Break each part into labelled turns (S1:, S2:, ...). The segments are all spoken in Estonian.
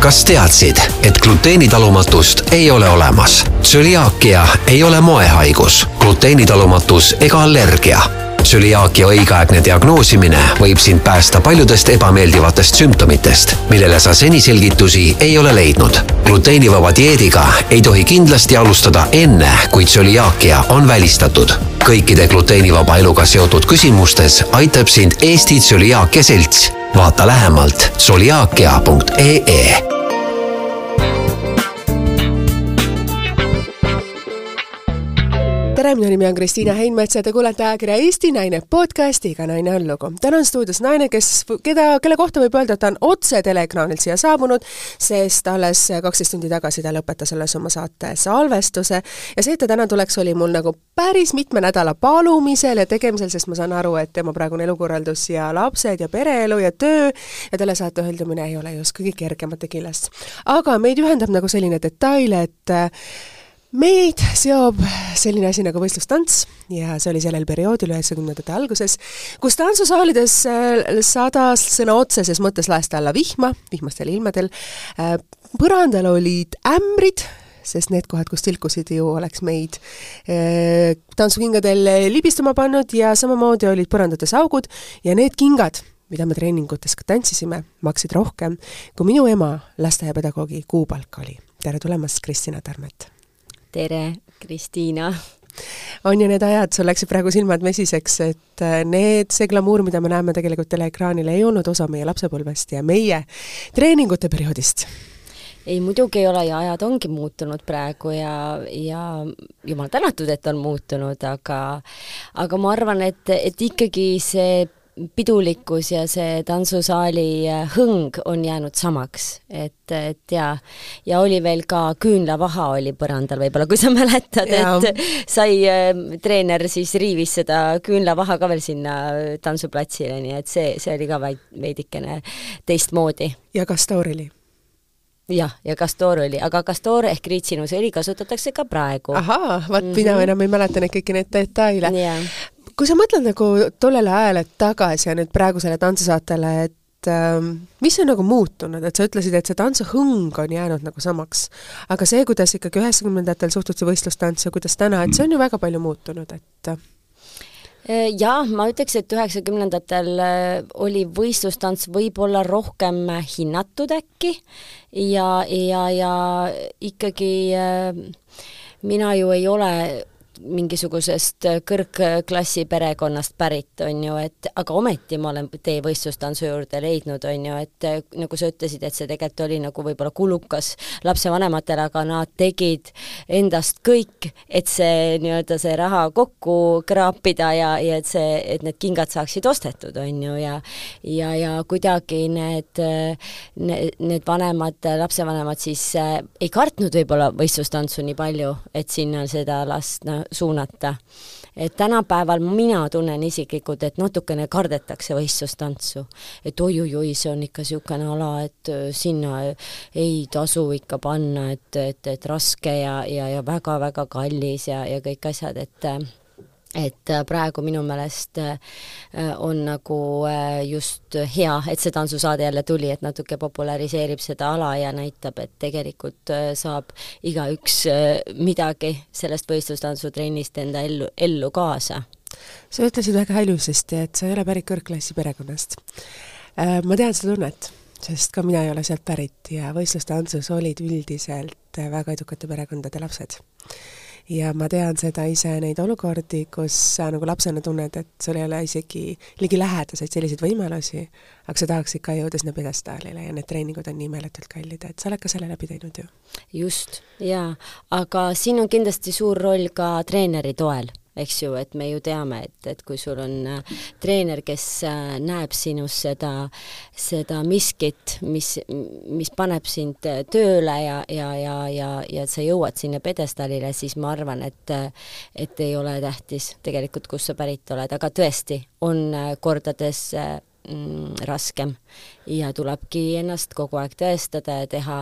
S1: kas teadsid, et gluteenitalumatust ei ole olemas? tsüliaakia ei ole moehaigus, gluteenitalumatus ega allergia tsüliaakia õigeaegne diagnoosimine võib sind päästa paljudest ebameeldivatest sümptomitest, millele sa seni selgitusi ei ole leidnud. gluteenivaba dieediga ei tohi kindlasti alustada enne, kui tsüliaakia on välistatud. kõikide gluteenivaba eluga seotud küsimustes aitab sind Eesti Tsüliaakia Selts. Vaata lähemalt tsüliaakia.ee
S2: tere, minu nimi on Kristiina Heinmets ja te kuulete ajakirja Eesti Naine podcasti Iga naine on lugu. täna on stuudios naine, kes, keda, kelle kohta võib öelda, et ta on otse teleekraanilt siia saabunud, sest alles kaksteist tundi tagasi ta lõpetas alles oma saate salvestuse ja see, et ta täna tuleks, oli mul nagu päris mitme nädala palumisel ja tegemisel, sest ma saan aru, et tema praegune elukorraldus ja lapsed ja pereelu ja töö ja telesaate hõldumine ei ole just kõige kergemate küljest. aga meid ühendab nagu selline detail, et meid seob selline asi nagu võistlustants ja see oli sellel perioodil, üheksakümnendate alguses, kus tantsusaalides äh, sadas sõna otseses mõttes laest alla vihma, vihmastel ilmadel, äh, põrandal olid ämbrid, sest need kohad, kus tilkusid ju, oleks meid äh, tantsukingadel libistuma pannud ja samamoodi olid põrandates augud ja need kingad, mida me treeningutes ka tantsisime, maksid rohkem, kui minu ema lasteaiapedagoogi kuupalk oli. tere tulemast, Kristina Tarmet!
S3: Tere, Kristiina!
S2: on ju need ajad, sul läksid praegu silmad mesiseks, et äh, need, see glamuur, mida me näeme tegelikult teleekraanil, ei olnud osa meie lapsepõlvest ja meie treeningute perioodist
S3: ei, muidugi ei ole ja ajad ongi muutunud praegu ja, ja jumal tänatud, et on muutunud, aga aga ma arvan, et, et ikkagi see pidulikkus ja see tantsusaali äh, hõng on jäänud samaks, et, et ja, ja oli veel ka küünlavaha oli põrandal võib-olla, kui sa mäletad, et sai äh, treener siis riivis seda küünlavaha ka veel sinna tantsuplatsile, nii et see, see oli ka vaid veidikene teistmoodi.
S2: ja Castor oli?
S3: jah, ja Castor oli, aga Castor ehk riitsinuusõli kasutatakse ka praegu.
S2: ahaa, vaat mm -hmm. mina enam ei mäleta neid kõiki neid detaile yeah kui sa mõtled nagu tollele ajale tagasi ja nüüd praegusele tantsusaatele, et ähm, mis on nagu muutunud, et sa ütlesid, et see tantsuhõng on jäänud nagu samaks, aga see, kuidas ikkagi üheksakümnendatel suhtuti võistlustantsu, kuidas täna, et see on ju väga palju muutunud, et äh,
S3: jah, ma ütleks, et üheksakümnendatel äh, oli võistlustants võib-olla rohkem hinnatud äkki ja, ja, ja ikkagi äh, mina ju ei ole mingisugusest kõrgklassi perekonnast pärit, on ju, et aga ometi ma olen tee võistlustantsu juurde leidnud, on ju, et nagu sa ütlesid, et see tegelikult oli nagu võib-olla kulukas lapsevanematele, aga nad tegid endast kõik, et see nii-öelda see raha kokku kraapida ja, ja et see, et need kingad saaksid ostetud, on ju, ja ja, ja kuidagi need, need, need vanemad, lapsevanemad siis äh, ei kartnud võib-olla võistlustantsu nii palju, et sinna seda last no, suunata. et tänapäeval mina tunnen isiklikult, et natukene kardetakse võistlustantsu. et oi-oi-oi, see on ikka niisugune ala, et äh, sinna ei tasu ikka panna, et, et, et raske ja, ja, ja väga-väga kallis ja, ja kõik asjad, et äh, et äh, praegu minu meelest äh, on nagu äh, just hea, et see tantsusaade jälle tuli, et natuke populariseerib seda ala ja näitab, et tegelikult saab igaüks midagi sellest võistlustantsutrennist enda ellu, ellu kaasa.
S2: sa ütlesid väga ilusasti, et sa ei ole pärit kõrgklassi perekonnast. Ma tean seda tunnet, sest ka mina ei ole sealt pärit ja võistlustantsus olid üldiselt väga edukate perekondade lapsed ja ma tean seda ise, neid olukordi, kus sa nagu lapsena tunned, et sul ei ole isegi ligilähedaseid selliseid võimalusi, aga sa tahaks ikka jõuda sinna pjedestaalile ja need treeningud on nii meeletult kallid, et sa oled ka selle läbi teinud ju?
S3: just, jaa. aga siin on kindlasti suur roll ka treeneri toel eks ju, et me ju teame, et, et kui sul on äh, treener, kes äh, näeb sinus seda, seda miskit, mis, mis paneb sind äh, tööle ja, ja, ja, ja, ja sa jõuad sinna pjedestaalile, siis ma arvan, et et ei ole tähtis tegelikult, kust sa pärit oled, aga tõesti, on kordades mm, raskem. Ja tulebki ennast kogu aeg tõestada ja teha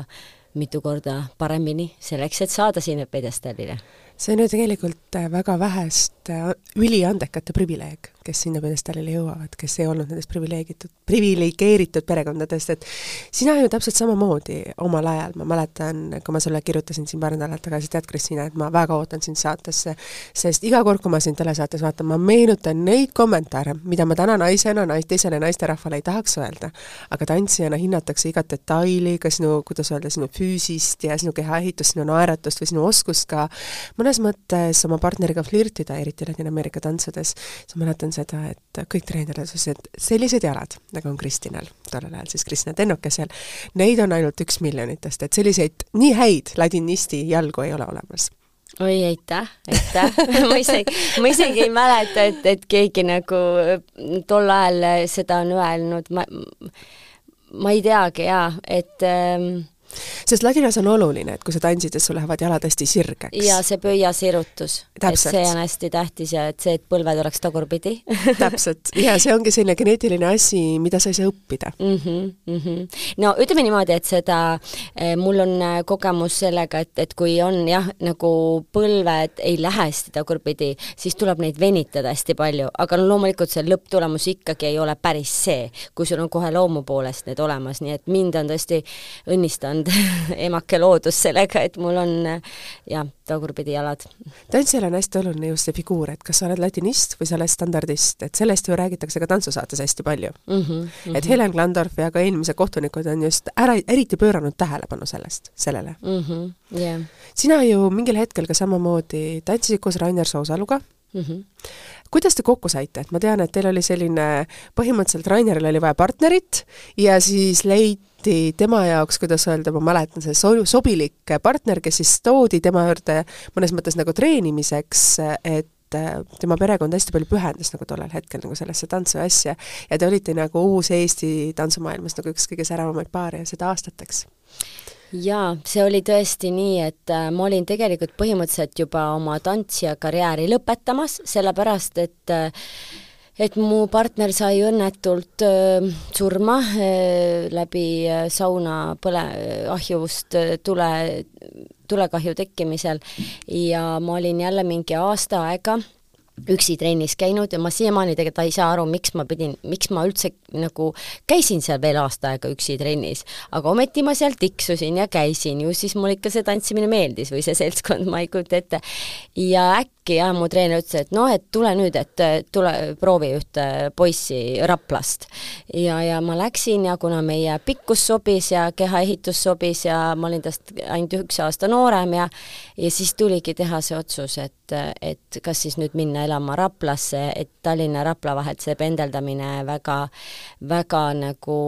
S3: mitu korda paremini selleks, et saada sinna pjedestaalile
S2: see on ju tegelikult äh, väga vähest äh, üliandekate privileeg, kes sinna pjedestaalile jõuavad, kes ei olnud nendest privileegitud, priviligeeritud perekondadest, et sina ju täpselt samamoodi omal ajal, ma mäletan, kui ma sulle kirjutasin siin paar nädalat tagasi, tead, Kristina, et ma väga ootan sind saatesse, sest iga kord, kui ma sind telesaates vaatan, ma meenutan neid kommentaare, mida ma täna naisena, nais-, teisele naisterahvale ei tahaks öelda. aga tantsijana hinnatakse igat detaili, ka sinu, kuidas öelda, sinu füüsist ja sinu kehaehitust, sinu naeratust või sinu oskust ka mõne mõnes mõttes oma partneriga flirtida, eriti Ladina-Ameerika tantsudes, ma mäletan seda, et kõik treenerid ütlesid, et sellised jalad, nagu on Kristinal, tollel ajal siis Kristina Tennukesel, neid on ainult üks miljonitest, et selliseid nii häid ladinisti jalgu ei ole olemas.
S3: Oi, aitäh, aitäh. Ma isegi, ma isegi ei mäleta, et, et keegi nagu tol ajal seda on öelnud, ma, ma ei teagi jaa, et ähm,
S2: sest ladinas on oluline, et kui sa tantsid, et sul lähevad jalad hästi sirgeks.
S3: ja see pöiasirutus, et see on hästi tähtis ja et see, et põlved oleks tagurpidi
S2: täpselt, ja see ongi selline geneetiline asi, mida sa ei saa õppida
S3: mm. -hmm, mm -hmm. no ütleme niimoodi, et seda, eh, mul on eh, kogemus sellega, et, et kui on jah, nagu põlved ei lähe hästi tagurpidi, siis tuleb neid venitada hästi palju, aga no loomulikult see lõpptulemus ikkagi ei ole päris see, kui sul on kohe loomu poolest need olemas, nii et mind on tõesti õnnistanud saanud emake loodus sellega, et mul on jah, tagurpidi jalad.
S2: tantsijal on hästi oluline just see figuur, et kas sa oled latinist või sa oled standardist, et sellest ju räägitakse ka tantsusaates hästi palju mm. -hmm, mm -hmm. et Helen Glandorf ja ka eelmised kohtunikud on just ära, eriti pööranud tähelepanu sellest, sellele
S3: mm. -hmm, yeah.
S2: sina ju mingil hetkel ka samamoodi tantsisid koos Rainer Soosaluga mm. -hmm kuidas te kokku saite, et ma tean, et teil oli selline, põhimõtteliselt Raineril oli vaja partnerit ja siis leiti tema jaoks, kuidas öelda, ma mäletan, see so-, sobilik partner, kes siis toodi tema juurde mõnes mõttes nagu treenimiseks, et tema perekond hästi palju pühendas nagu tollel hetkel nagu sellesse tantsu asja ja te olite nagu uus Eesti tantsumaailmas nagu üks kõige säravamaid paare ja seda aastateks
S3: jaa, see oli tõesti nii, et äh, ma olin tegelikult põhimõtteliselt juba oma tantsija karjääri lõpetamas, sellepärast et äh, et mu partner sai õnnetult äh, surma läbi sauna põle, ahjuvust tule, tulekahju tekkimisel. Ja ma olin jälle mingi aasta aega üksi trennis käinud ja ma siiamaani tegelikult ei saa aru, miks ma pidin, miks ma üldse nagu käisin seal veel aasta aega üksi trennis, aga ometi ma seal tiksusin ja käisin, ju siis mulle ikka see tantsimine meeldis või see seltskond, ma ei kujuta ette. ja äkki äkki jah, mu treener ütles, et noh, et tule nüüd, et tule proovi ühte poissi Raplast. ja, ja ma läksin ja kuna meie pikkus sobis ja kehaehitus sobis ja ma olin tast ainult üks aasta noorem ja ja siis tuligi teha see otsus, et, et kas siis nüüd minna elama Raplasse, et Tallinna ja Rapla vahelt see pendeldamine väga, väga nagu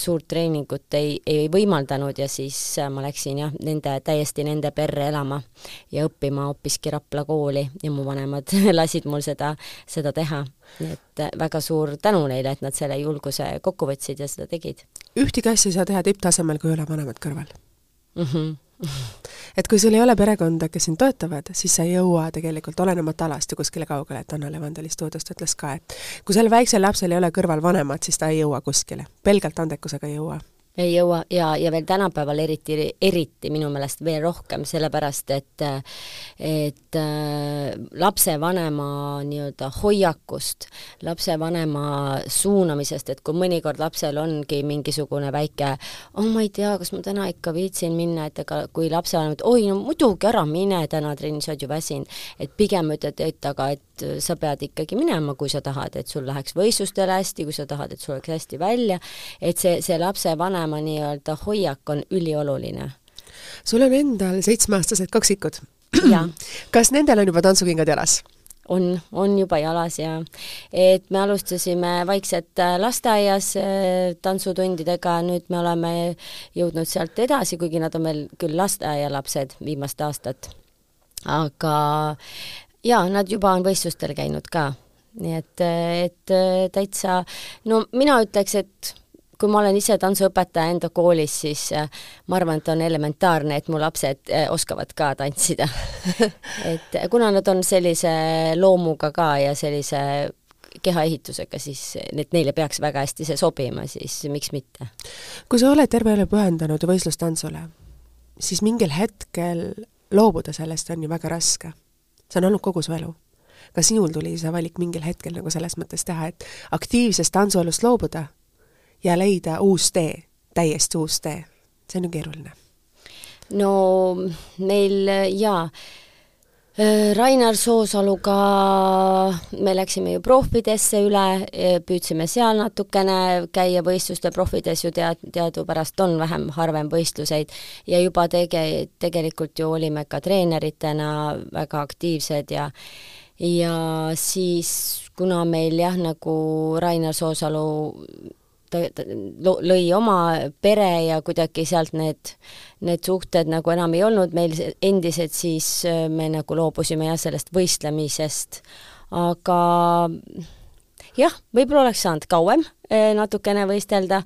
S3: suurt treeningut ei, ei võimaldanud ja siis ma läksin jah, nende, täiesti nende perre elama ja õppima hoopiski Rapla kooli ja mu vanemad lasid mul seda, seda teha. nii et äh, väga suur tänu neile, et nad selle julguse kokku võtsid ja seda tegid.
S2: ühtegi asja ei saa teha tipptasemel, kui ei ole vanemad kõrval
S3: mm. -hmm
S2: et kui sul ei ole perekonda, kes sind toetavad, siis sa ei jõua tegelikult olenemata alast ju kuskile kaugele, et Anna Levandeli stuudiost ütles ka, et kui sellel väiksel lapsel ei ole kõrval vanemat, siis ta ei jõua kuskile. pelgalt andekusega ei jõua
S3: ei jõua ja, ja veel tänapäeval eriti, eriti minu meelest veel rohkem, sellepärast et et äh, lapsevanema nii-öelda hoiakust, lapsevanema suunamisest, et kui mõnikord lapsel ongi mingisugune väike oh ma ei tea, kas ma täna ikka viitsin minna, et ega kui lapsevanem, et oi no muidugi ära mine täna trenni, sa oled ju väsinud. et pigem ütled, et aga et sa pead ikkagi minema, kui sa tahad, et sul läheks võistlustele hästi, kui sa tahad, et sul oleks hästi välja, et see, see lapsevanem vanema nii-öelda hoiak on ülioluline.
S2: sul on endal seitsmeaastased kaksikud. kas nendel on juba tantsukingad jalas?
S3: on, on juba jalas ja et me alustasime vaikselt äh, lasteaias äh, tantsutundidega, nüüd me oleme jõudnud sealt edasi, kuigi nad on veel küll lasteaialapsed viimast aastat. aga jaa, nad juba on võistlustel käinud ka. nii et, et äh, täitsa, no mina ütleks, et kui ma olen ise tantsuõpetaja enda koolis, siis äh, ma arvan, et on elementaarne, et mu lapsed äh, oskavad ka tantsida et kuna nad on sellise loomuga ka ja sellise kehaehitusega, siis et neile peaks väga hästi see sobima, siis miks mitte.
S2: kui sa oled terve elu pühendanud võistlustantsule, siis mingil hetkel loobuda sellest on ju väga raske see on olnud kogu su elu. ka sinul tuli see valik mingil hetkel nagu selles mõttes teha, et aktiivsest tantsuelust loobuda ja leida uus tee, täiesti uus tee. see on ju keeruline.
S3: no meil jaa Äh, Rainar Soosaluga me läksime ju proffidesse üle, äh, püüdsime seal natukene käia võistluste profides ju tead, teadupärast on vähem, harvem võistluseid ja juba tege-, tegelikult ju olime ka treeneritena väga aktiivsed ja ja siis, kuna meil jah, nagu Rainar Soosalu ta, ta lõi oma pere ja kuidagi sealt need, need suhted nagu enam ei olnud meil endised, siis äh, me nagu loobusime jah, sellest võistlemisest. aga jah, võib-olla oleks saanud kauem äh, natukene võistelda,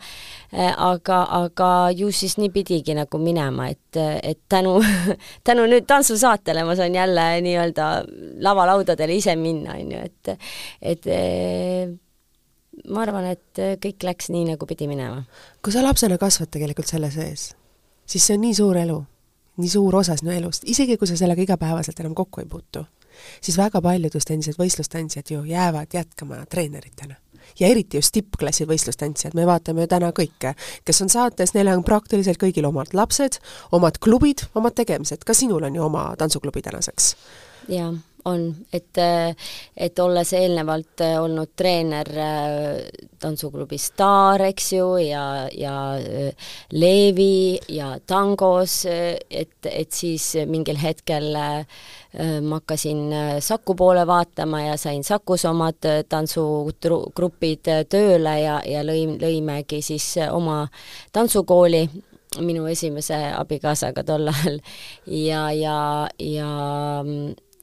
S3: äh, aga, aga ju siis nii pidigi nagu minema, et, et tänu, tänu nüüd tantsusaatele ma saan jälle nii-öelda lavalaudadele ise minna, on ju, et et ma arvan, et kõik läks nii, nagu pidi minema.
S2: kui sa lapsena kasvad tegelikult selle sees, siis see on nii suur elu, nii suur osa sinu elust, isegi kui sa sellega igapäevaselt enam kokku ei puutu, siis väga paljud just endised võistlustantsijad ju jäävad jätkama treeneritena. Ja eriti just tippklassi võistlustantsijad, me vaatame ju täna kõike, kes on saates, neil on praktiliselt kõigil omad lapsed, omad klubid, omad tegemised, ka sinul on ju oma tantsuklubi tänaseks?
S3: jaa on, et, et olles eelnevalt olnud treener äh, tantsuklubis Staar, eks ju, ja, ja äh, Leevi ja tangos, et, et siis mingil hetkel äh, ma hakkasin Saku poole vaatama ja sain Sakus omad tantsugrupid tööle ja, ja lõin, lõimegi siis oma tantsukooli minu esimese abikaasaga tol ajal. Ja, ja, ja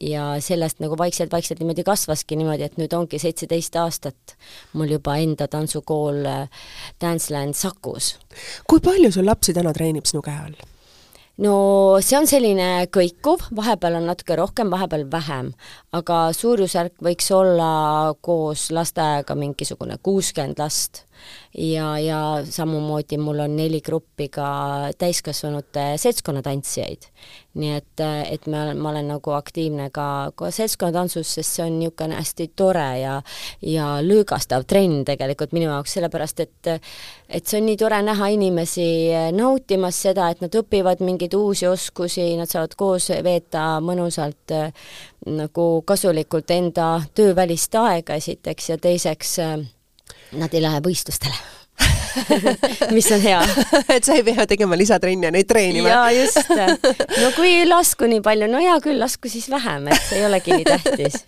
S3: ja sellest nagu vaikselt-vaikselt niimoodi kasvaski niimoodi, et nüüd ongi seitseteist aastat mul juba enda tantsukool äh, Danceland Sakus.
S2: kui palju sul lapsi täna treenib sinu käe all?
S3: no see on selline kõikuv, vahepeal on natuke rohkem, vahepeal vähem, aga suurusjärk võiks olla koos lasteaega mingisugune kuuskümmend last ja, ja samamoodi mul on neli gruppi ka täiskasvanute seltskonnatantsijaid. nii et, et me, ma olen nagu aktiivne ka, ka seltskonnatantsus, sest see on niisugune hästi tore ja ja lõõgastav trenn tegelikult minu jaoks, sellepärast et et see on nii tore näha inimesi nautimas seda, et nad õpivad mingeid uusi oskusi, nad saavad koos veeta mõnusalt nagu kasulikult enda töövälist aega esiteks ja teiseks Nad ei lähe võistlustele mis on hea
S2: et sa ei pea tegema lisatrenni ja neid treenima.
S3: jaa, just. no kui ei lasku nii palju, no hea küll, lasku siis vähem, et see ei olegi nii tähtis.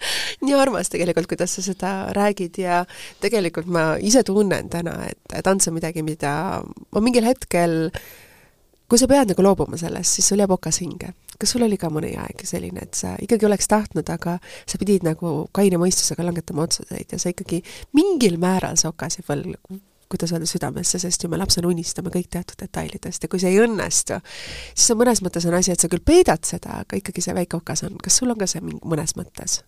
S2: nii armas tegelikult, kuidas sa seda räägid ja tegelikult ma ise tunnen täna, et tants on midagi, mida ma mingil hetkel kui sa pead nagu loobuma sellest, siis sul jääb okas hinge. Kas sul oli ka mõni aeg selline, et sa ikkagi oleks tahtnud, aga sa pidid nagu kaine mõistusega langetama otsuseid ja sa ikkagi mingil määral jääb veel kuidas öelda, südamesse, sest ju me lapsena unistame kõik teatud detailidest ja kui see ei õnnestu, siis on mõnes mõttes on asi, et sa küll peidad seda, aga ikkagi see väike okas on. kas sul on ka see mõnes mõttes?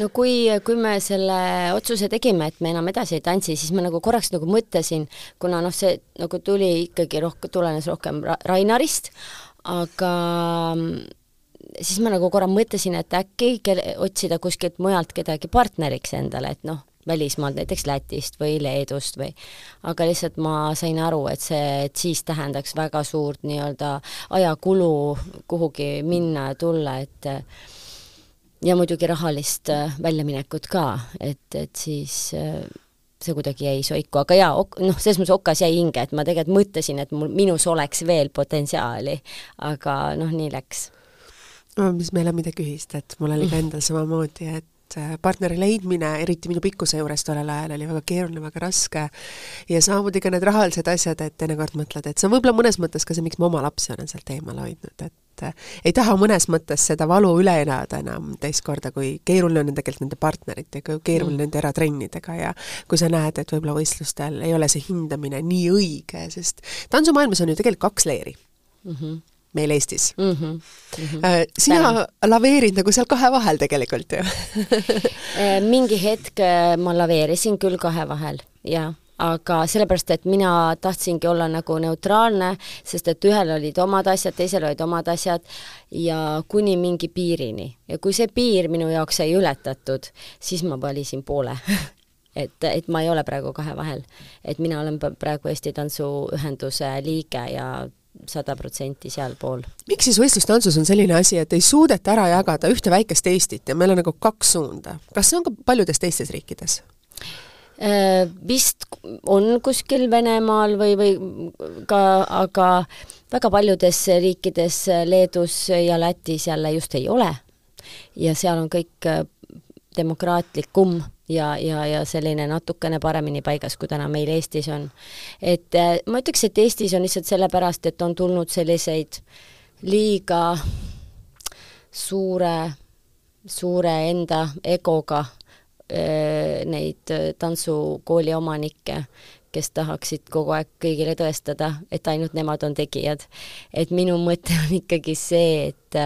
S3: no kui, kui me selle otsuse tegime, et me enam edasi ei tantsi, siis ma nagu korraks nagu mõtlesin, kuna noh, see nagu tuli ikkagi rohkem, tulenes rohkem Ra Rainarist, aga mm, siis ma nagu korra mõtlesin, et äkki kelle, otsida kuskilt mujalt kedagi partneriks endale, et noh, välismaalt, näiteks Lätist või Leedust või aga lihtsalt ma sain aru, et see, et siis tähendaks väga suurt nii-öelda ajakulu kuhugi minna ja tulla, et ja muidugi rahalist äh, väljaminekut ka, et, et siis äh, see kuidagi jäi soiku, aga jaa, noh, selles mõttes okas jäi hinge, et ma tegelikult mõtlesin, et mul, minus oleks veel potentsiaali, aga noh, nii läks.
S2: no mis meil on midagi ühist, et mul oli ka endal samamoodi, et Äh, partneri leidmine, eriti minu pikkuse juures tollel ajal, oli väga keeruline, väga raske ja samamoodi ka need rahalised asjad, et teinekord mõtled, et see on võib-olla mõnes mõttes ka see, miks ma oma lapsi olen sealt eemale hoidnud, et äh, ei taha mõnes mõttes seda valu üle elada enam teist korda, kui keeruline on tegelikult nende partneritega, keeruline mm. nende eratrennidega ja kui sa näed, et võib-olla võistlustel ei ole see hindamine nii õige, sest tantsumaailmas on ju tegelikult kaks leeri mm. -hmm meil Eestis mm. -hmm. Mm -hmm. sina Tänan. laveerid nagu seal kahe vahel tegelikult ju
S3: äh, mingi hetk äh, ma laveerisin küll kahe vahel, jah, aga sellepärast, et mina tahtsingi olla nagu neutraalne, sest et ühel olid omad asjad, teisel olid omad asjad ja kuni mingi piirini. ja kui see piir minu jaoks sai ületatud, siis ma valisin poole et, et ma ei ole praegu kahe vahel. et mina olen praegu Eesti Tantsuühenduse liige ja sada protsenti sealpool.
S2: miks siis võistlustantsus on selline asi, et ei suudeta ära jagada ühte väikest Eestit ja meil on nagu kaks suunda? kas see on ka paljudes teistes riikides?
S3: Äh, vist on kuskil Venemaal või, või ka, aga väga paljudes riikides, Leedus ja Lätis jälle just ei ole. ja seal on kõik äh, demokraatlikum ja, ja, ja selline natukene paremini paigas, kui täna meil Eestis on. et äh, ma ütleks, et Eestis on lihtsalt sellepärast, et on tulnud selliseid liiga suure, suure enda egoga Äh, neid äh, tantsukooli omanikke, kes tahaksid kogu aeg kõigile tõestada, et ainult nemad on tegijad. et minu mõte on ikkagi see, et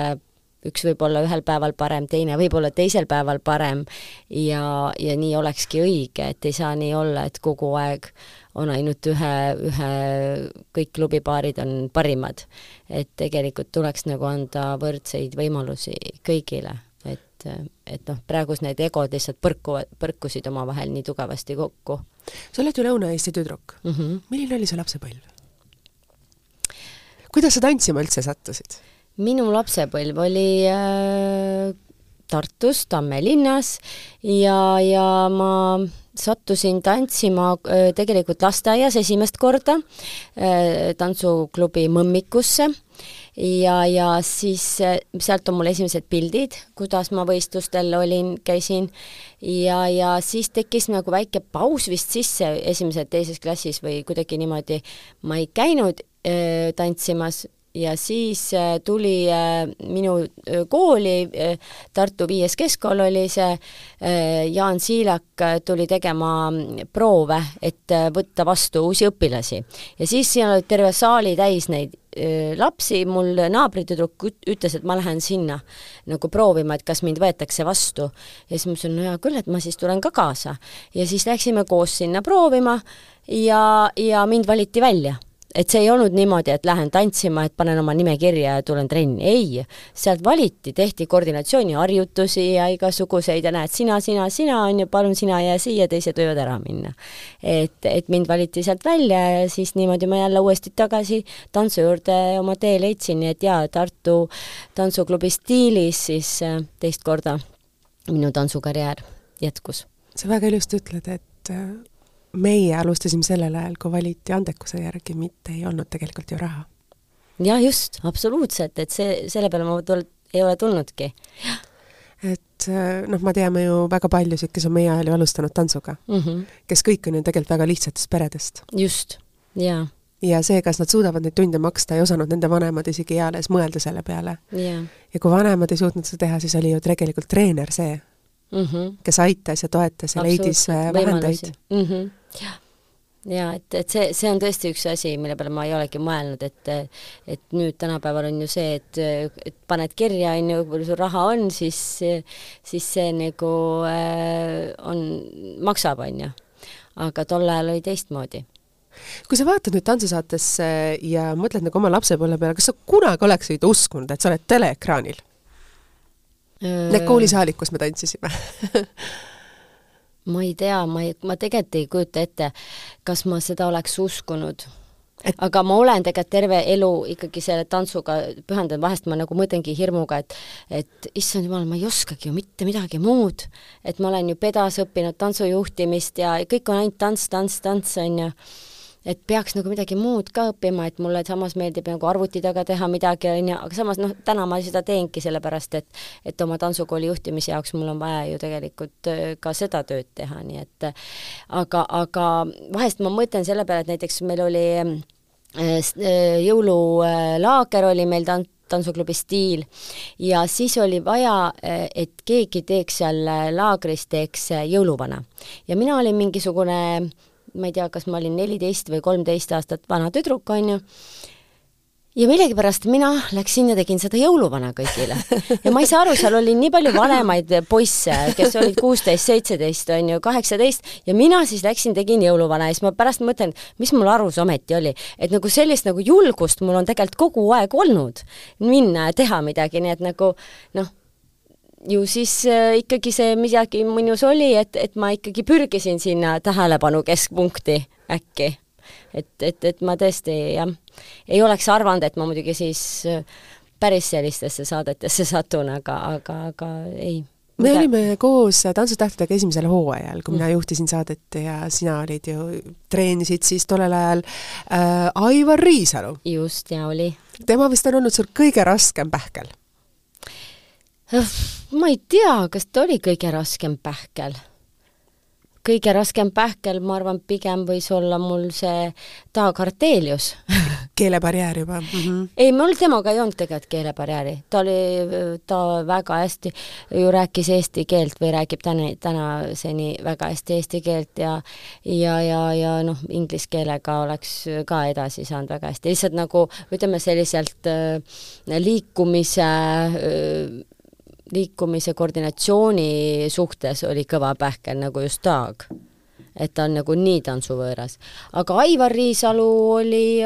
S3: üks võib olla ühel päeval parem, teine võib olla teisel päeval parem ja, ja nii olekski õige, et ei saa nii olla, et kogu aeg on ainult ühe, ühe, kõik klubipaarid on parimad. et tegelikult tuleks nagu anda võrdseid võimalusi kõigile et, et noh, praegus need egod lihtsalt põrkuvad, põrkusid omavahel nii tugevasti kokku.
S2: sa oled ju Lõuna-Eesti tüdruk
S3: mm. -hmm.
S2: milline oli su lapsepõlv? kuidas sa tantsima üldse sattusid?
S3: Minu lapsepõlv oli äh, Tartus, Tamme linnas ja, ja ma sattusin tantsima äh, tegelikult lasteaias esimest korda äh, tantsuklubi Mõmmikusse. Ja, ja siis äh, sealt on mul esimesed pildid, kuidas ma võistlustel olin, käisin. Ja, ja siis tekkis nagu väike paus vist sisse esimeses-teises klassis või kuidagi niimoodi, ma ei käinud äh, tantsimas ja siis äh, tuli äh, minu äh, kooli, Tartu viies keskkool oli see, Jaan Siilak tuli tegema mm, proove, et võtta vastu uusi õpilasi. ja siis siin oli terve saali täis neid lapsi, mul naabritüdruk ütles, et ma lähen sinna nagu proovima, et kas mind võetakse vastu. ja siis ma ütlesin, no hea küll, et ma siis tulen ka kaasa. ja siis läksime koos sinna proovima ja, ja mind valiti välja et see ei olnud niimoodi, et lähen tantsima, et panen oma nime kirja ja tulen trenni, ei. sealt valiti, tehti koordinatsiooniharjutusi ja igasuguseid ja näed, sina, sina, sina on ju, palun sina jää siia, teised võivad ära minna. et, et mind valiti sealt välja ja siis niimoodi ma jälle uuesti tagasi tantsu juurde oma tee leidsin, nii et jaa, Tartu tantsuklubi stiilis siis äh, teist korda minu tantsukarjäär jätkus.
S2: sa väga ilusti ütled, et äh, meie alustasime sellel ajal, kui valiti andekuse järgi, mitte ei olnud tegelikult ju raha.
S3: jah, just, absoluutselt, et see, selle peale ma tul-, ei ole tulnudki.
S2: et äh, noh, me teame ju väga paljusid, kes on meie ajal ju alustanud tantsuga
S3: mm, -hmm.
S2: kes kõik on ju tegelikult väga lihtsatest peredest.
S3: just, jaa.
S2: ja see, kas nad suudavad neid tunde maksta, ei osanud nende vanemad isegi eales mõelda selle peale. ja kui vanemad ei suutnud seda teha, siis oli ju tegelikult treener see
S3: mm, -hmm.
S2: kes aitas ja toetas ja leidis äh, vahendeid
S3: mm. -hmm ja et, et see, see on tõesti üks asi, mille peale ma ei olegi mõelnud, et et nüüd tänapäeval on ju see, et, et paned kirja, on ju, kui sul raha on, siis, siis see nagu äh, on, maksab, on ju. aga tol ajal oli teistmoodi
S2: kui sa vaatad nüüd tantsusaatesse ja mõtled nagu oma lapsepõlve peale, kas sa kunagi oleksid uskunud, et sa oled teleekraanil? Need koolisaalid, kus me tantsisime
S3: ma ei tea, ma ei, ma tegelikult ei kujuta ette, kas ma seda oleks uskunud. Et... aga ma olen tegelikult terve elu ikkagi selle tantsuga pühendanud, vahest ma nagu mõtlengi hirmuga, et et issand jumal, ma ei oskagi ju mitte midagi muud. et ma olen ju pedas õppinud tantsujuhtimist ja kõik on ainult tants, tants, tants, on ju et peaks nagu midagi muud ka õppima, et mulle samas meeldib nagu arvuti taga teha midagi, on ju, aga samas noh, täna ma seda teengi, sellepärast et et oma tantsukooli juhtimise jaoks mul on vaja ju tegelikult äh, ka seda tööd teha, nii et aga, aga vahest ma mõtlen selle peale, et näiteks meil oli äh, äh, jõululaager oli meil tant-, tantsuklubi Stiil ja siis oli vaja, et keegi teeks seal laagris, teeks jõuluvana. ja mina olin mingisugune ma ei tea, kas ma olin neliteist või kolmteist aastat vana tüdruk, on ju, ja millegipärast mina läksin ja tegin seda jõuluvana kõigile. ja ma ei saa aru, seal oli nii palju vanemaid poisse, kes olid kuusteist, seitseteist, on ju, kaheksateist, ja mina siis läksin, tegin jõuluvana ja siis ma pärast mõtlen, mis mul arus ometi oli. et nagu sellist nagu julgust mul on tegelikult kogu aeg olnud, minna ja teha midagi, nii et nagu noh, ju siis äh, ikkagi see midagi minus oli, et, et ma ikkagi pürgisin sinna tähelepanu keskpunkti äkki et, et, et ma tõesti jah, ei oleks arvanud, et ma muidugi siis äh, päris sellistesse saadetesse satun, aga, aga, aga ei
S2: me Mida? olime koos Tantsutähtedega esimesel hooajal, kui mm. mina juhtisin saadet ja sina olid ju, treenisid siis tollel ajal äh, Aivar Riisalu.
S3: just, ja oli.
S2: tema vist on olnud sul kõige raskem pähkel?
S3: Ma ei tea, kas ta oli kõige raskem pähkel kõige raskem pähkel, ma arvan, pigem võis olla mul see Dag Artelius
S2: keelebarjäär juba mm? -hmm.
S3: ei, mul temaga ei olnud tegelikult keelebarjääri, ta oli, ta väga hästi ju rääkis eesti keelt või räägib täna, tänaseni väga hästi eesti keelt ja ja, ja, ja noh, inglise keelega oleks ka edasi saanud väga hästi, lihtsalt nagu ütleme selliselt äh, liikumise äh, liikumise koordinatsiooni suhtes oli kõva pähkel nagu just Taag. et ta on nagu nii tantsuvõõras. aga Aivar Riisalu oli,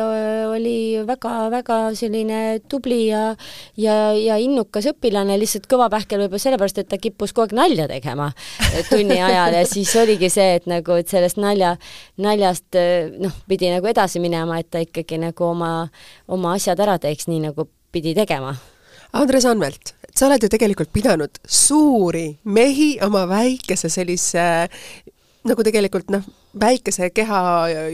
S3: oli väga-väga selline tubli ja ja, ja innukas õpilane, lihtsalt kõva pähkel võib-olla sellepärast, et ta kippus kogu aeg nalja tegema tunni ajal ja siis oligi see, et nagu, et sellest nalja, naljast noh, pidi nagu edasi minema, et ta ikkagi nagu oma, oma asjad ära teeks, nii nagu pidi tegema
S2: Andres Anvelt, sa oled ju tegelikult pidanud suuri mehi oma väikese sellise nagu tegelikult noh, väikese keha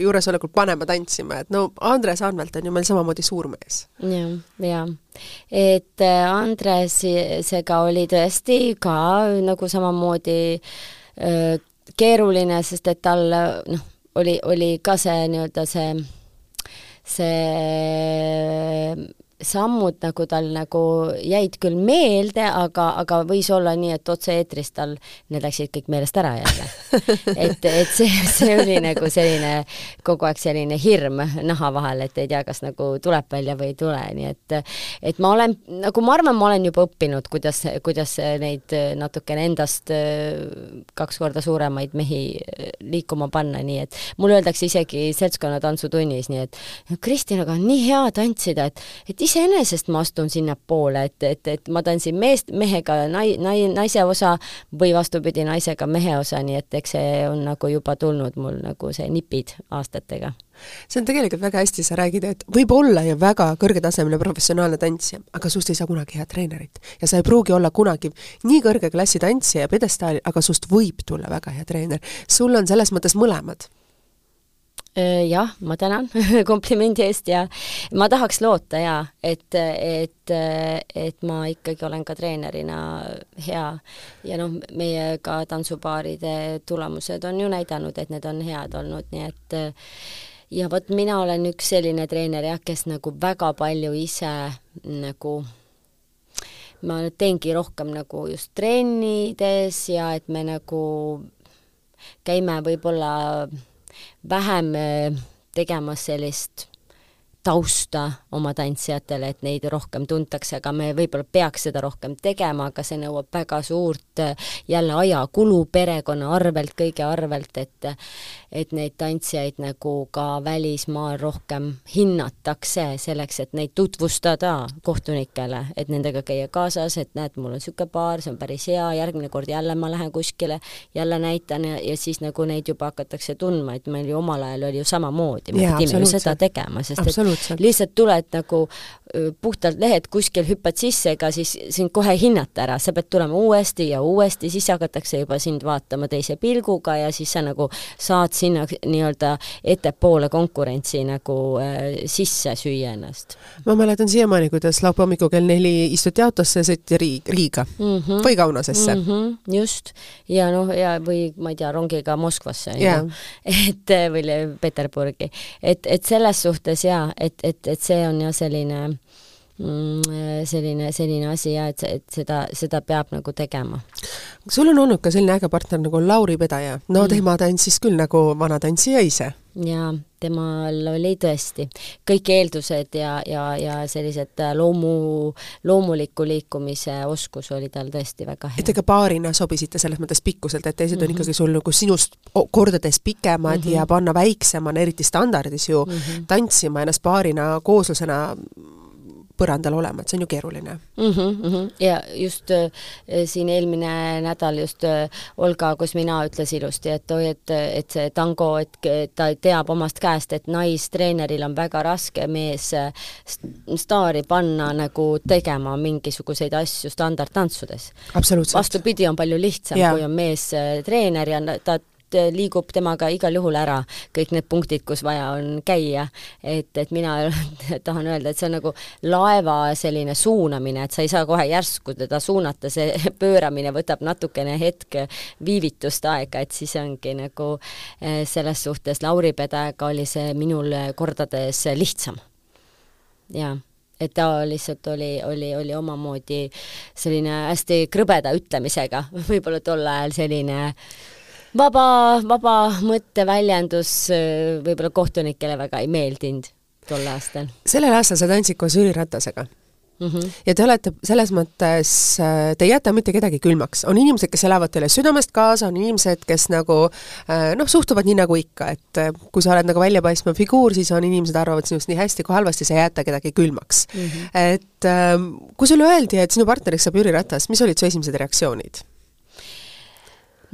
S2: juuresolekul panema tantsima, et no Andres Anvelt on ju meil samamoodi suur mees.
S3: jah, jaa. et äh, Andresega oli tõesti ka nagu samamoodi äh, keeruline, sest et tal noh, oli, oli ka see nii-öelda see, see sammud nagu tal nagu jäid küll meelde, aga, aga võis olla nii, et otse-eetris tal need läksid kõik meelest ära jälle. et, et see, see oli nagu selline kogu aeg selline hirm naha vahel, et ei tea, kas nagu tuleb välja või ei tule, nii et et ma olen, nagu ma arvan, ma olen juba õppinud, kuidas, kuidas neid natukene endast kaks korda suuremaid mehi liikuma panna, nii et mulle öeldakse isegi seltskonnatantsutunnis, nii et Kristinaga on nii hea tantsida, et, et iseenesest ma astun sinnapoole, et, et, et ma tantsin meest, mehega nai-, nai-, naise osa või vastupidi, naisega mehe osa, nii et eks see on nagu juba tulnud mul nagu see nipid aastatega
S2: see on tegelikult väga hästi, sa räägid, et võib olla ju väga kõrgetasemeline professionaalne tantsija, aga sust ei saa kunagi head treenerit. ja sa ei pruugi olla kunagi nii kõrge klassi tantsija ja pjedestaalil, aga sust võib tulla väga hea treener. sul on selles mõttes mõlemad
S3: jah, ma tänan komplimendi eest ja ma tahaks loota jaa, et, et, et ma ikkagi olen ka treenerina hea. Ja noh, meie ka tantsupaaride tulemused on ju näidanud, et need on head olnud, nii et ja vot mina olen üks selline treener jah, kes nagu väga palju ise nagu ma teengi rohkem nagu just trennides ja et me nagu käime võib-olla vähem äh, tegemas sellist tausta oma tantsijatele, et neid rohkem tuntakse, aga me võib-olla peaks seda rohkem tegema, aga see nõuab väga suurt jälle ajakulu perekonna arvelt, kõige arvelt, et et neid tantsijaid nagu ka välismaal rohkem hinnatakse selleks, et neid tutvustada kohtunikele, et nendega käia kaasas, et näed, mul on niisugune paar, see on päris hea, järgmine kord jälle ma lähen kuskile, jälle näitan ja, ja siis nagu neid juba hakatakse tundma, et meil ju omal ajal oli ju samamoodi, me pidime ju seda tegema, sest et lihtsalt tuled nagu puhtalt lehelt kuskil hüppad sisse, ega siis sind kohe ei hinnata ära, sa pead tulema uuesti ja uuesti, siis hakatakse juba sind vaatama teise pilguga ja siis sa nagu saad sinna nii-öelda ettepoole konkurentsi nagu äh, sisse süüa ennast.
S2: ma mäletan siiamaani, kuidas laupäeva hommikul kell neli istuti autosse ja sõiti Riig-, Riiga mm -hmm. või Kaunasesse mm.
S3: -hmm, just, ja noh, ja või ma ei tea, rongiga Moskvasse yeah., et või Peterburgi. et, et selles suhtes jaa, et, et, et see on jah, selline mm, selline, selline asi ja et, et seda, seda peab nagu tegema.
S2: sul on olnud ka selline äge partner nagu Lauri Pedaja, no mm. tema tantsis küll nagu vana tantsija ise
S3: ja temal oli tõesti kõik eeldused ja, ja, ja sellised loomu, loomuliku liikumise oskus oli tal tõesti väga hea.
S2: et ega paarina sobisite selles mõttes pikkuselt, et teised mm -hmm. on mhm. ikkagi sul nagu sinust kordades pikemad mm -hmm. ja panna väiksemana, eriti standardis ju mm, -hmm. tantsima ennast paarina kooslusena põrandal olema, et see on ju keeruline
S3: mm. -hmm, mm -hmm. ja just äh, siin eelmine nädal just äh, Olga Kosmina ütles ilusti, et oi, et, et see tango, et ta teab omast käest, et naistreeneril on väga raske mees äh, staari panna nagu tegema mingisuguseid asju standardtantsudes. vastupidi, on palju lihtsam, kui on meestreener ja ta liigub temaga igal juhul ära kõik need punktid, kus vaja on käia. et, et mina tahan öelda, et see on nagu laeva selline suunamine, et sa ei saa kohe järsku teda suunata, see pööramine võtab natukene hetk viivitust aega, et siis ongi nagu äh, selles suhtes Lauri Pedaga oli see minul kordades lihtsam. jaa et ta lihtsalt oli, oli, oli omamoodi selline hästi krõbeda ütlemisega, võib-olla tol ajal selline äh, vaba, vaba mõtteväljendus äh, võib-olla kohtunikele väga ei meeldinud tol aastal.
S2: sellel aastal sa tantsid koos Jüri Ratasega Mm -hmm. ja te olete selles mõttes, äh, te ei jäta mitte kedagi külmaks, on inimesed, kes elavad teile südamest kaasa, on inimesed, kes nagu äh, noh, suhtuvad nii nagu ikka, et kui sa oled nagu väljapaistvam figuur, siis on inimesed arvavad sinust nii hästi kui halvasti, sa ei jäta kedagi külmaks mm. -hmm. et kui sulle öeldi, et sinu partneriks saab Jüri Ratas, mis olid su esimesed reaktsioonid?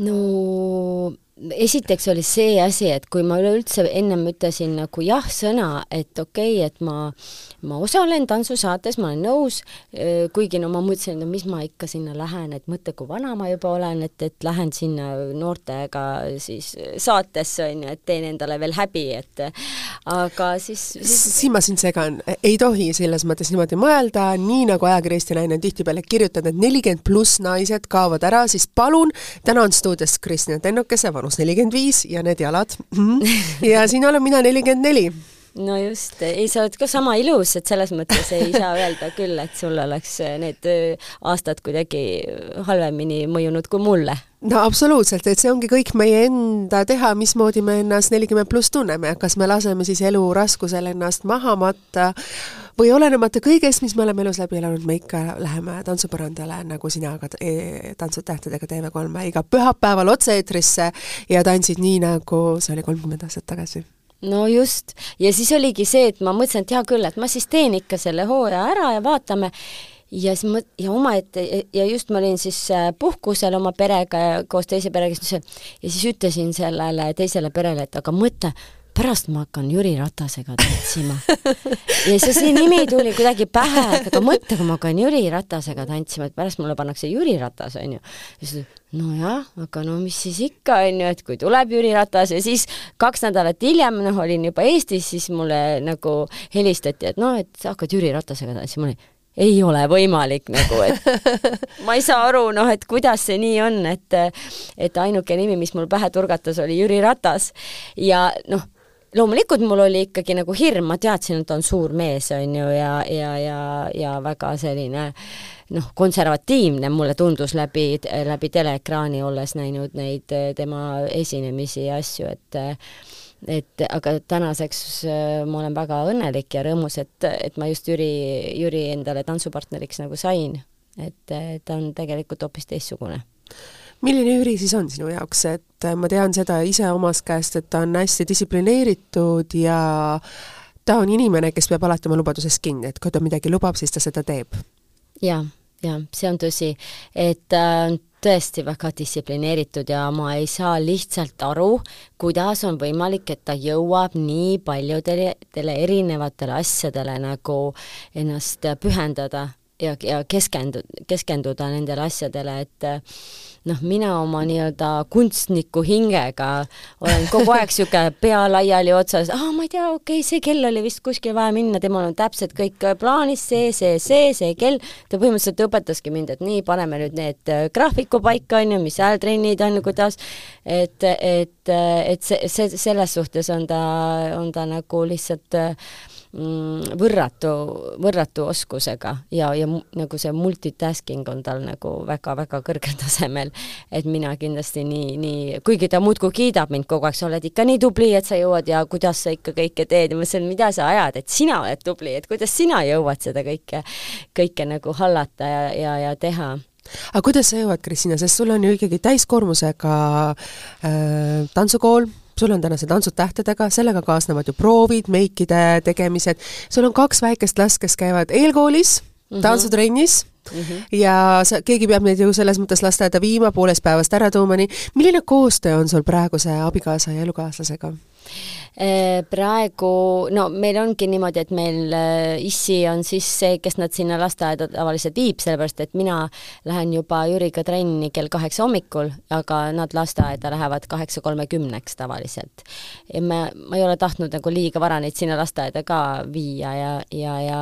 S3: No esiteks oli see asi, et kui ma üleüldse ennem ütlesin nagu jah-sõna, et okei okay,, et ma, ma osalen tantsusaates, ma olen nõus, kuigi no ma mõtlesin, no mis ma ikka sinna lähen, et mõtle, kui vana ma juba olen, et, et lähen sinna noortega siis saatesse, on ju, et teen endale veel häbi, et aga siis,
S2: siis... siin ma sind segan, ei tohi selles mõttes niimoodi mõelda, nii nagu ajakiri Eesti Naine on tihtipeale kirjutanud, et nelikümmend pluss naised kaovad ära, siis palun, täna on stuudios Kristjan Tennukese vanus nelikümmend viis ja need jalad. Mhm. ja siin olen mina nelikümmend neli
S3: no just, ei, sa oled ka sama ilus, et selles mõttes ei saa öelda küll, et sul oleks need aastad kuidagi halvemini mõjunud kui mulle.
S2: no absoluutselt, et see ongi kõik meie enda teha, mismoodi me ennast nelikümmend pluss tunneme, kas me laseme siis elu raskusel ennast maha matta või olenemata kõigest, mis me oleme elus läbi elanud, me ikka läheme tantsupõrandale, nagu sina ka e Tantsud tähtedega TV3-e iga pühapäeval otse-eetrisse ja tantsid nii, nagu see oli kolmkümmend aastat tagasi
S3: no just, ja siis oligi see, et ma mõtlesin, et hea küll, et ma siis teen ikka selle hooaja ära ja vaatame, ja siis ma, ja omaette, ja just ma olin siis äh, puhkusel oma perega ja koos teise perega, ja siis ütlesin sellele teisele perele, et aga mõtle, pärast ma hakkan Jüri Ratasega tantsima. ja siis see nimi tuli kuidagi pähe, et aga mõtle, kui ma hakkan Jüri Ratasega tantsima, et pärast mulle pannakse Jüri Ratas, on ju. ja siis nojah, aga no mis siis ikka, on ju, et kui tuleb Jüri Ratas ja siis kaks nädalat hiljem, noh, olin juba Eestis, siis mulle nagu helistati, et noh, et hakkad Jüri Ratasega tantsima, ma olin ei ole võimalik nagu, et ma ei saa aru, noh, et kuidas see nii on, et et ainuke nimi, mis mul pähe turgatas, oli Jüri Ratas ja noh, loomulikult mul oli ikkagi nagu hirm, ma teadsin, et on suur mees, on ju, ja, ja, ja, ja väga selline noh, konservatiivne mulle tundus läbi, läbi teleekraani, olles näinud neid tema esinemisi ja asju, et et aga tänaseks äh, ma olen väga õnnelik ja rõõmus, et, et ma just Jüri, Jüri endale tantsupartneriks nagu sain. et ta on tegelikult hoopis teistsugune
S2: milline Jüri siis on sinu jaoks, et äh, ma tean seda ise omast käest, et ta on hästi distsiplineeritud ja ta on inimene, kes peab alati oma lubadusest kinni, et kui ta midagi lubab, siis ta seda teeb.
S3: Ja,. jaa, jaa, see on tõsi, et ta äh, on tõesti väga distsiplineeritud ja ma ei saa lihtsalt aru, kuidas on võimalik, et ta jõuab nii paljudele erinevatele asjadele nagu ennast pühendada ja, ja keskendu-, keskenduda nendele asjadele, et noh, mina oma nii-öelda kunstniku hingega olen kogu aeg niisugune pea laiali otsas, aa, ma ei tea, okei okay,, see kell oli vist kuskile vaja minna, temal on täpselt kõik plaanis, see, see, see, see kell, ta põhimõtteliselt õpetaski mind, et nii, paneme nüüd need graafiku paika, on ju, mis häältrennid on, kuidas, et, et, et see, see, selles suhtes on ta, on ta nagu lihtsalt mm, võrratu, võrratu oskusega ja, ja nagu see multitasking on tal nagu väga-väga kõrgel tasemel. Et mina kindlasti nii, nii, kuigi ta muudkui kiidab mind kogu aeg, sa oled ikka nii tubli, et sa jõuad ja kuidas sa ikka kõike teed. ja ma ütlesin, mida sa ajad, et sina oled tubli, et kuidas sina jõuad seda kõike, kõike nagu hallata ja, ja, ja teha.
S2: Aga kuidas sa jõuad, Kristina, sest sul on ju ikkagi täiskoormusega äh, tantsukool, sul on tänased tantsud tähtedega, sellega kaasnevad ju proovid, meikide tegemised, sul on kaks väikest last, kes käivad eelkoolis mm -hmm., tantsutrennis Mm -hmm. ja sa, keegi peab neid ju selles mõttes lasteaeda viima, poolest päevast ära tooma, nii milline koostöö on sul praeguse abikaasa ja elukaaslasega?
S3: Äh, praegu, no meil ongi niimoodi, et meil äh, issi on siis see, kes nad sinna lasteaeda tavaliselt viib, sellepärast et mina lähen juba Jüriga trenni kell kaheksa hommikul, aga nad lasteaeda lähevad kaheksa kolmekümneks tavaliselt. ja ma, ma ei ole tahtnud nagu liiga vara neid sinna lasteaeda ka viia ja, ja, ja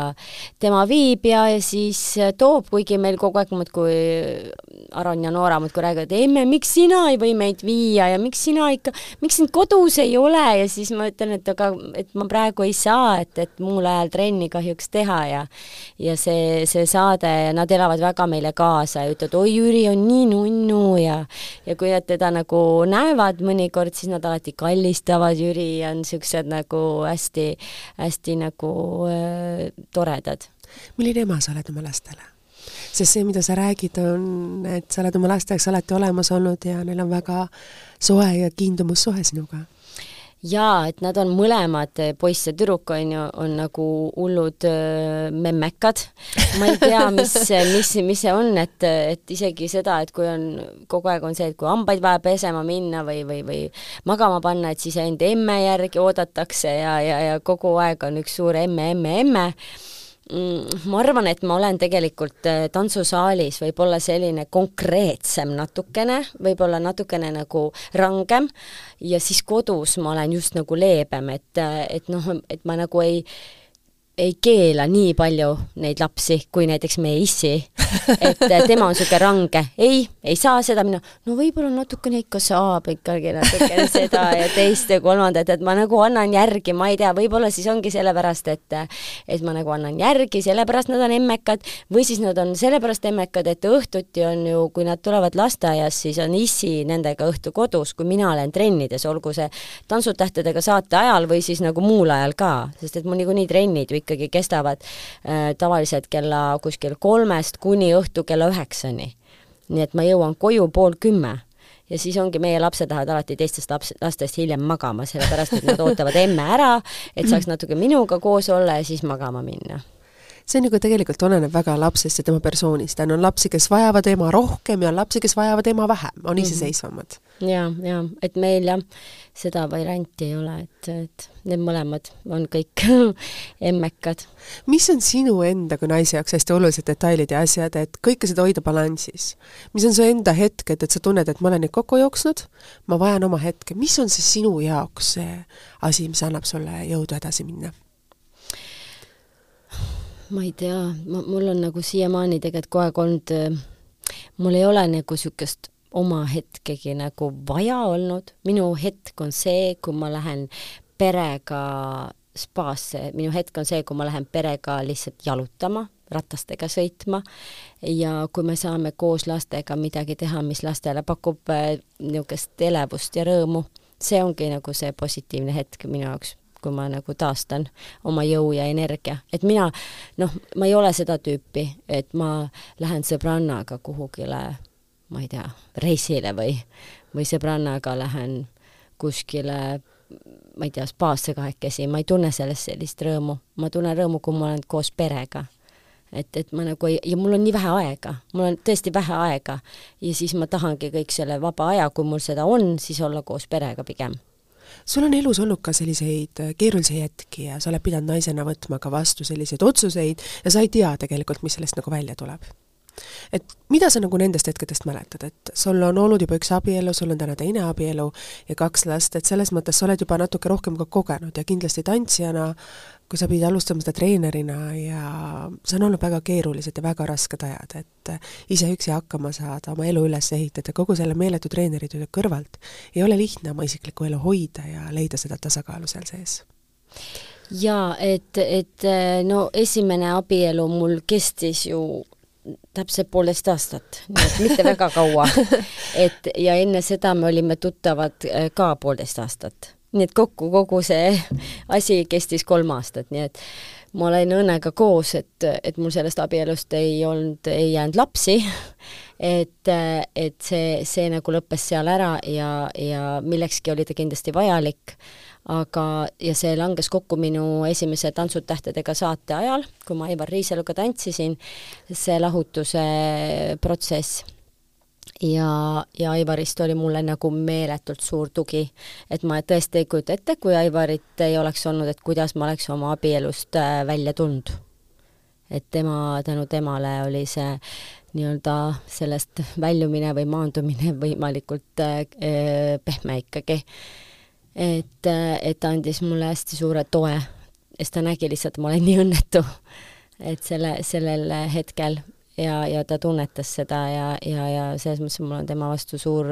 S3: tema viib ja, ja siis toob, kuigi meil kogu aeg muudkui Aron ja Noora muudkui räägivad, emme, miks sina ei või meid viia ja miks sina ikka, miks sind kodus ei ole ja siis ma ütlen, et aga, et ma praegu ei saa, et, et muul ajal trenni kahjuks teha ja ja see, see saade ja nad elavad väga meile kaasa ja ütlevad, oi, Jüri on nii nunnu ja ja kui nad teda nagu näevad mõnikord, siis nad alati kallistavad Jüri ja on niisugused nagu hästi, hästi nagu äh, toredad.
S2: milline ema sa oled oma lastele? sest see, mida sa räägid, on, et sa oled oma laste jaoks alati olemas olnud ja neil on väga soe ja kiindumussuhe sinuga
S3: jaa, et nad on mõlemad, eh, poiss ja tüdruk on ju, on nagu hullud äh, memmekad. ma ei tea, mis, mis, mis see on, et, et isegi seda, et kui on, kogu aeg on see, et kui hambaid vaja pesema minna või, või, või magama panna, et siis enda emme järgi oodatakse ja, ja, ja kogu aeg on üks suur emme, emme, emme Mm, ma arvan, et ma olen tegelikult äh, tantsusaalis võib-olla selline konkreetsem natukene, võib-olla natukene nagu rangem. Ja siis kodus ma olen just nagu leebem, et, äh, et noh, et ma nagu ei ei keela nii palju neid lapsi kui näiteks meie issi, et tema on niisugune range, ei, ei saa seda, mina, no võib-olla natukene ikka saab ikkagi natukene seda ja teist ja kolmandat, et ma nagu annan järgi, ma ei tea, võib-olla siis ongi sellepärast, et et ma nagu annan järgi, sellepärast nad on emmekad, või siis nad on sellepärast emmekad, et õhtuti on ju, kui nad tulevad lasteaiast, siis on issi nendega õhtu kodus, kui mina olen trennides, olgu see Tantsutähtedega saate ajal või siis nagu muul ajal ka, sest et mul niikuinii trennid ju ikkagi kestavad äh, tavaliselt kella kuskil kolmest kuni õhtu kella üheksani. nii et ma jõuan koju pool kümme ja siis ongi, meie lapsed lähevad alati teistest laps, lastest hiljem magama, sellepärast et nad ootavad emme ära, et saaks natuke minuga koos olla ja siis magama minna
S2: see nagu tegelikult oleneb väga lapsest ja tema persoonist, on lapsi, kes vajavad ema rohkem ja on lapsi, kes vajavad ema vähem, on mhm. iseseisvamad mm.
S3: -hmm. Ja, ja et meil jah, seda varianti ei ole, et, et need mõlemad on kõik emmekad.
S2: mis on sinu enda kui naise jaoks hästi olulised detailid ja asjad, et kõike seda hoida balansis? mis on su enda hetked, et sa tunned, et ma olen nüüd kokku jooksnud, ma vajan oma hetke, mis on see sinu jaoks see asi, mis annab sulle jõudu edasi minna?
S3: ma ei tea, ma, mul on nagu siiamaani tegelikult kogu aeg olnud, äh, mul ei ole nagu niisugust oma hetkegi nagu vaja olnud, minu hetk on see, kui ma lähen perega spaasse, minu hetk on see, kui ma lähen perega lihtsalt jalutama, ratastega sõitma. Ja kui me saame koos lastega midagi teha, mis lastele pakub äh, niisugust elevust ja rõõmu, see ongi nagu see positiivne hetk minu jaoks kui ma nagu taastan oma jõu ja energia, et mina noh, ma ei ole seda tüüpi, et ma lähen sõbrannaga kuhugile, ma ei tea, reisile või, või sõbrannaga lähen kuskile ma ei tea, spaasse kahekesi, ma ei tunne sellest sellist rõõmu, ma tunnen rõõmu, kui ma olen koos perega. et, et ma nagu ei, ja mul on nii vähe aega, mul on tõesti vähe aega ja siis ma tahangi kõik selle vaba aja, kui mul seda on, siis olla koos perega pigem
S2: sul on elus olnud ka selliseid äh, keerulisi hetki ja sa oled pidanud naisena võtma ka vastu selliseid otsuseid ja sa ei tea tegelikult, mis sellest nagu välja tuleb. Et mida sa nagu nendest hetkedest mäletad, et sul on olnud juba üks abielu, sul on täna teine abielu ja kaks last, et selles mõttes sa oled juba natuke rohkem ka kogenud ja kindlasti tantsijana kui sa pidid alustama seda treenerina ja see on olnud väga keerulised ja väga rasked ajad, et ise üksi hakkama saada, oma elu üles ehitada, kogu selle meeletu treeneritöö kõrvalt, ei ole lihtne oma isiklikku elu hoida ja leida seda tasakaalu seal sees.
S3: Jaa, et, et no esimene abielu mul kestis ju täpselt poolteist aastat, nii et mitte väga kaua. et ja enne seda me olime tuttavad äh, ka poolteist aastat. nii et kokku kogu see asi kestis kolm aastat, nii et ma olen õnnega koos, et, et mul sellest abielust ei olnud, ei jäänud lapsi, et, et see, see nagu lõppes seal ära ja, ja millekski oli ta kindlasti vajalik aga, ja see langes kokku minu esimese Tantsud tähtedega saate ajal, kui ma Aivar Riisaluga tantsisin, see lahutuse protsess ja, ja Aivarist oli mulle nagu meeletult suur tugi. et ma tõesti ei kujuta ette, kui Aivarit ei oleks olnud, et kuidas ma oleks oma abielust äh, välja tulnud. et tema, tänu temale oli see nii-öelda sellest väljumine või maandumine võimalikult äh, äh pehme ikkagi et, et ta andis mulle hästi suure toe, sest ta nägi lihtsalt, et ma olen nii õnnetu, et selle, sellel hetkel ja, ja ta tunnetas seda ja, ja, ja selles mõttes mul on tema vastu suur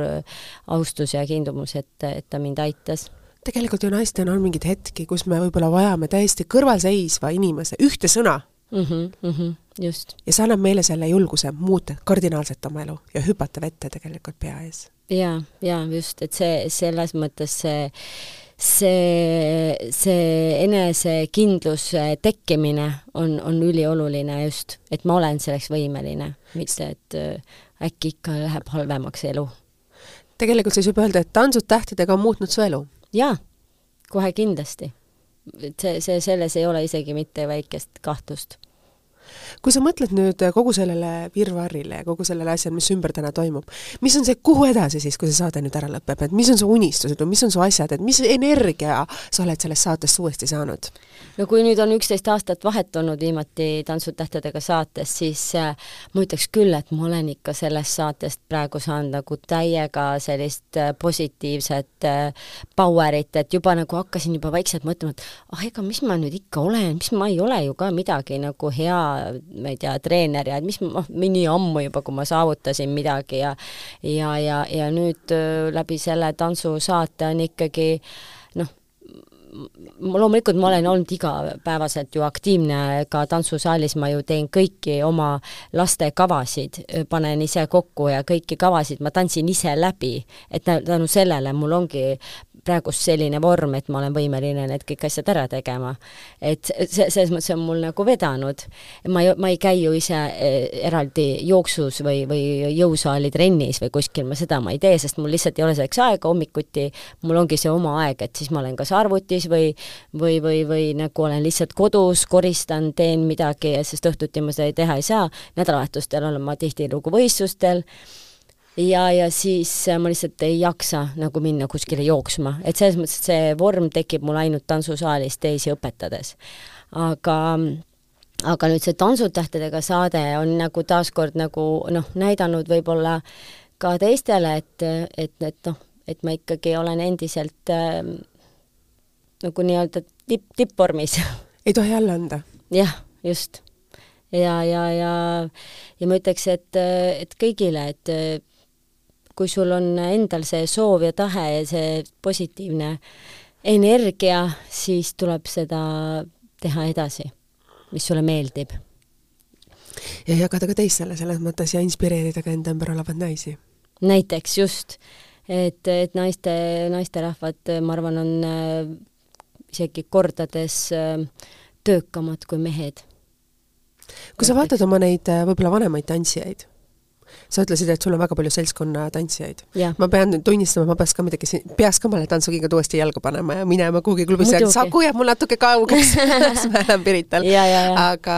S3: austus ja kiindumus, et, et ta mind aitas
S2: tegelikult ju naistena on mingeid hetki, kus me võib-olla vajame täiesti kõrvalseisva inimese ühte sõna
S3: mm. -hmm, mm -hmm, just.
S2: ja see annab meile selle julguse muuta kardinaalselt oma elu ja hüpata vette tegelikult pea ees
S3: jaa, jaa, just, et see, selles mõttes see see, see enesekindluse tekkimine on, on ülioluline just, et ma olen selleks võimeline, mitte et äh, äkki ikka läheb halvemaks elu.
S2: tegelikult siis võib öelda, et Tantsud tähtedega on muutnud su elu?
S3: jaa, kohe kindlasti. et see, see, selles ei ole isegi mitte väikest kahtlust
S2: kui sa mõtled nüüd kogu sellele virvarrile ja kogu sellele asjale, mis ümber täna toimub, mis on see, kuhu edasi siis, kui see saade nüüd ära lõpeb, et mis on su unistused või mis on su asjad, et mis energia sa oled sellest saatest uuesti saanud?
S3: no kui nüüd on üksteist aastat vahet olnud viimati Tantsud tähtedega saates, siis äh, ma ütleks küll, et ma olen ikka sellest saatest praegu saanud nagu täiega sellist äh, positiivset äh, power'it, et juba nagu hakkasin juba vaikselt mõtlema, et ah, ega mis ma nüüd ikka olen, mis ma ei ole ju ka midagi nagu hea ma ei tea, treener ja mis ma, nii ammu juba, kui ma saavutasin midagi ja ja, ja, ja nüüd äh, läbi selle tantsusaate on ikkagi noh, loomulikult ma olen olnud igapäevaselt ju aktiivne ka tantsusaalis, ma ju teen kõiki oma laste kavasid, panen ise kokku ja kõiki kavasid ma tantsin ise läbi, et tänu sellele mul ongi praegust selline vorm, et ma olen võimeline need kõik asjad ära tegema. et see, selles mõttes on mul nagu vedanud. ma ei, ma ei käi ju ise eh, eraldi jooksus või, või jõusaali trennis või kuskil, ma seda ma ei tee, sest mul lihtsalt ei ole selleks aega hommikuti, mul ongi see oma aeg, et siis ma olen kas arvutis või või, või, või nagu olen lihtsalt kodus, koristan, teen midagi, sest õhtuti ma seda teha ei saa, nädalavahetustel olen ma tihtilugu võistlustel ja, ja siis äh, ma lihtsalt ei jaksa nagu minna kuskile jooksma, et selles mõttes, et see vorm tekib mul ainult tantsusaalis teisi õpetades. aga aga nüüd see Tantsutähtedega saade on nagu taaskord nagu noh, näidanud võib-olla ka teistele, et, et, et noh, et ma ikkagi olen endiselt äh, nagu nii-öelda tipp, tippvormis.
S2: ei tohi alla anda?
S3: jah, just. ja, ja, ja, ja ma ütleks, et, et kõigile, et kui sul on endal see soov ja tahe ja see positiivne energia, siis tuleb seda teha edasi, mis sulle meeldib.
S2: ja jagada ka teistele selles mõttes ja inspireerida ka enda ümber olevaid naisi.
S3: näiteks just, et, et naiste, naisterahvad, ma arvan, on äh, isegi kordades äh, töökamad kui mehed.
S2: kui sa vaatad oma neid äh, võib-olla vanemaid tantsijaid sa ütlesid, et sul on väga palju seltskonna tantsijaid. ma pean nüüd tunnistama, ma peaks ka midagi, peaks ka mõne tantsukiga uuesti jalga panema ja minema kuhugi klubisse, et Saku jääb mul natuke kaugeks siis ma elan Pirital. aga,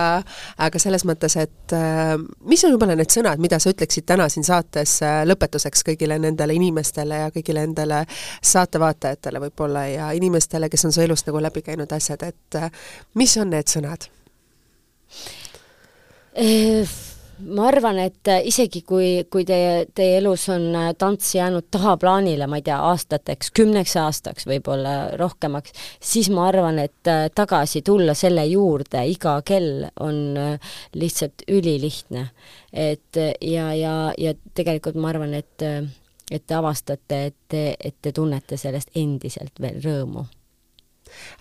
S2: aga selles mõttes, et äh, mis on võib-olla need sõnad, mida sa ütleksid täna siin saates äh, lõpetuseks kõigile nendele inimestele ja kõigile nendele saatevaatajatele võib-olla ja inimestele, kes on su elust nagu läbi käinud asjad, et äh, mis on need sõnad?
S3: Ma arvan, et äh, isegi kui, kui teie, teie elus on äh, tants jäänud tahaplaanile, ma ei tea, aastateks, kümneks aastaks, võib-olla rohkemaks, siis ma arvan, et äh, tagasi tulla selle juurde iga kell on lihtsalt ülilihtne. et ja, ja, ja tegelikult ma arvan, et, et te avastate, et te, et te tunnete sellest endiselt veel rõõmu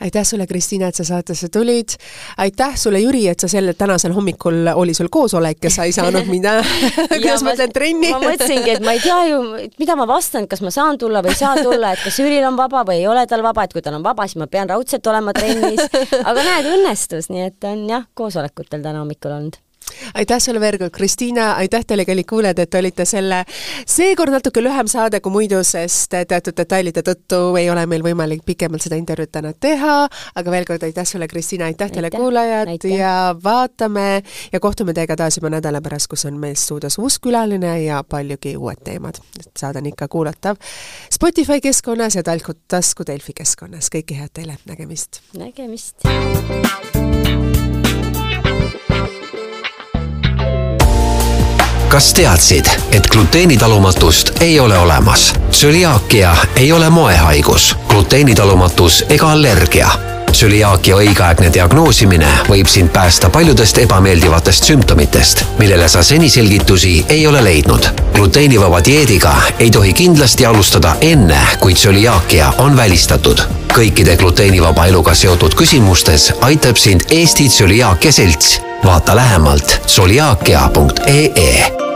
S2: aitäh sulle, Kristiina, et sa saatesse tulid. aitäh sulle, Jüri, et sa sel tänasel hommikul oli sul koosolek ja sa ei saanud minna kuidas ma ütlen, trenni.
S3: ma mõtlesingi, et ma ei tea ju, mida ma vastan, kas ma saan tulla või ei saa tulla, et kas Jüril on vaba või ei ole tal vaba, et kui tal on vaba, siis ma pean raudselt olema trennis. aga näed, õnnestus, nii et on jah, koosolekutel täna hommikul olnud
S2: aitäh sulle veel kord, Kristiina, aitäh teile, kallid kuulajad, et olite selle seekord natuke lühem saade kui muidu, sest teatud detailide tõttu ei ole meil võimalik pikemalt seda intervjuud täna teha, aga veel kord aitäh sulle, Kristiina, aitäh teile, kuulajad, ja vaatame ja kohtume teiega taas juba nädala pärast, kus on meil stuudios uus külaline ja paljugi uued teemad. saade on ikka kuulatav Spotify keskkonnas ja Talku tasku Delfi keskkonnas, kõike head teile, nägemist!
S3: nägemist!
S1: Kas teadsid, et gluteenitalumatust ei ole olemas? tsüliaakia ei ole moehaigus, gluteenitalumatus ega allergia tsüliaakia õigeaegne diagnoosimine võib sind päästa paljudest ebameeldivatest sümptomitest, millele sa seni selgitusi ei ole leidnud. gluteenivaba dieediga ei tohi kindlasti alustada enne, kui tsüliaakia on välistatud. kõikide gluteenivaba eluga seotud küsimustes aitab sind Eesti Tsüliaakia Selts. Vaata lähemalt tsüliaakia.ee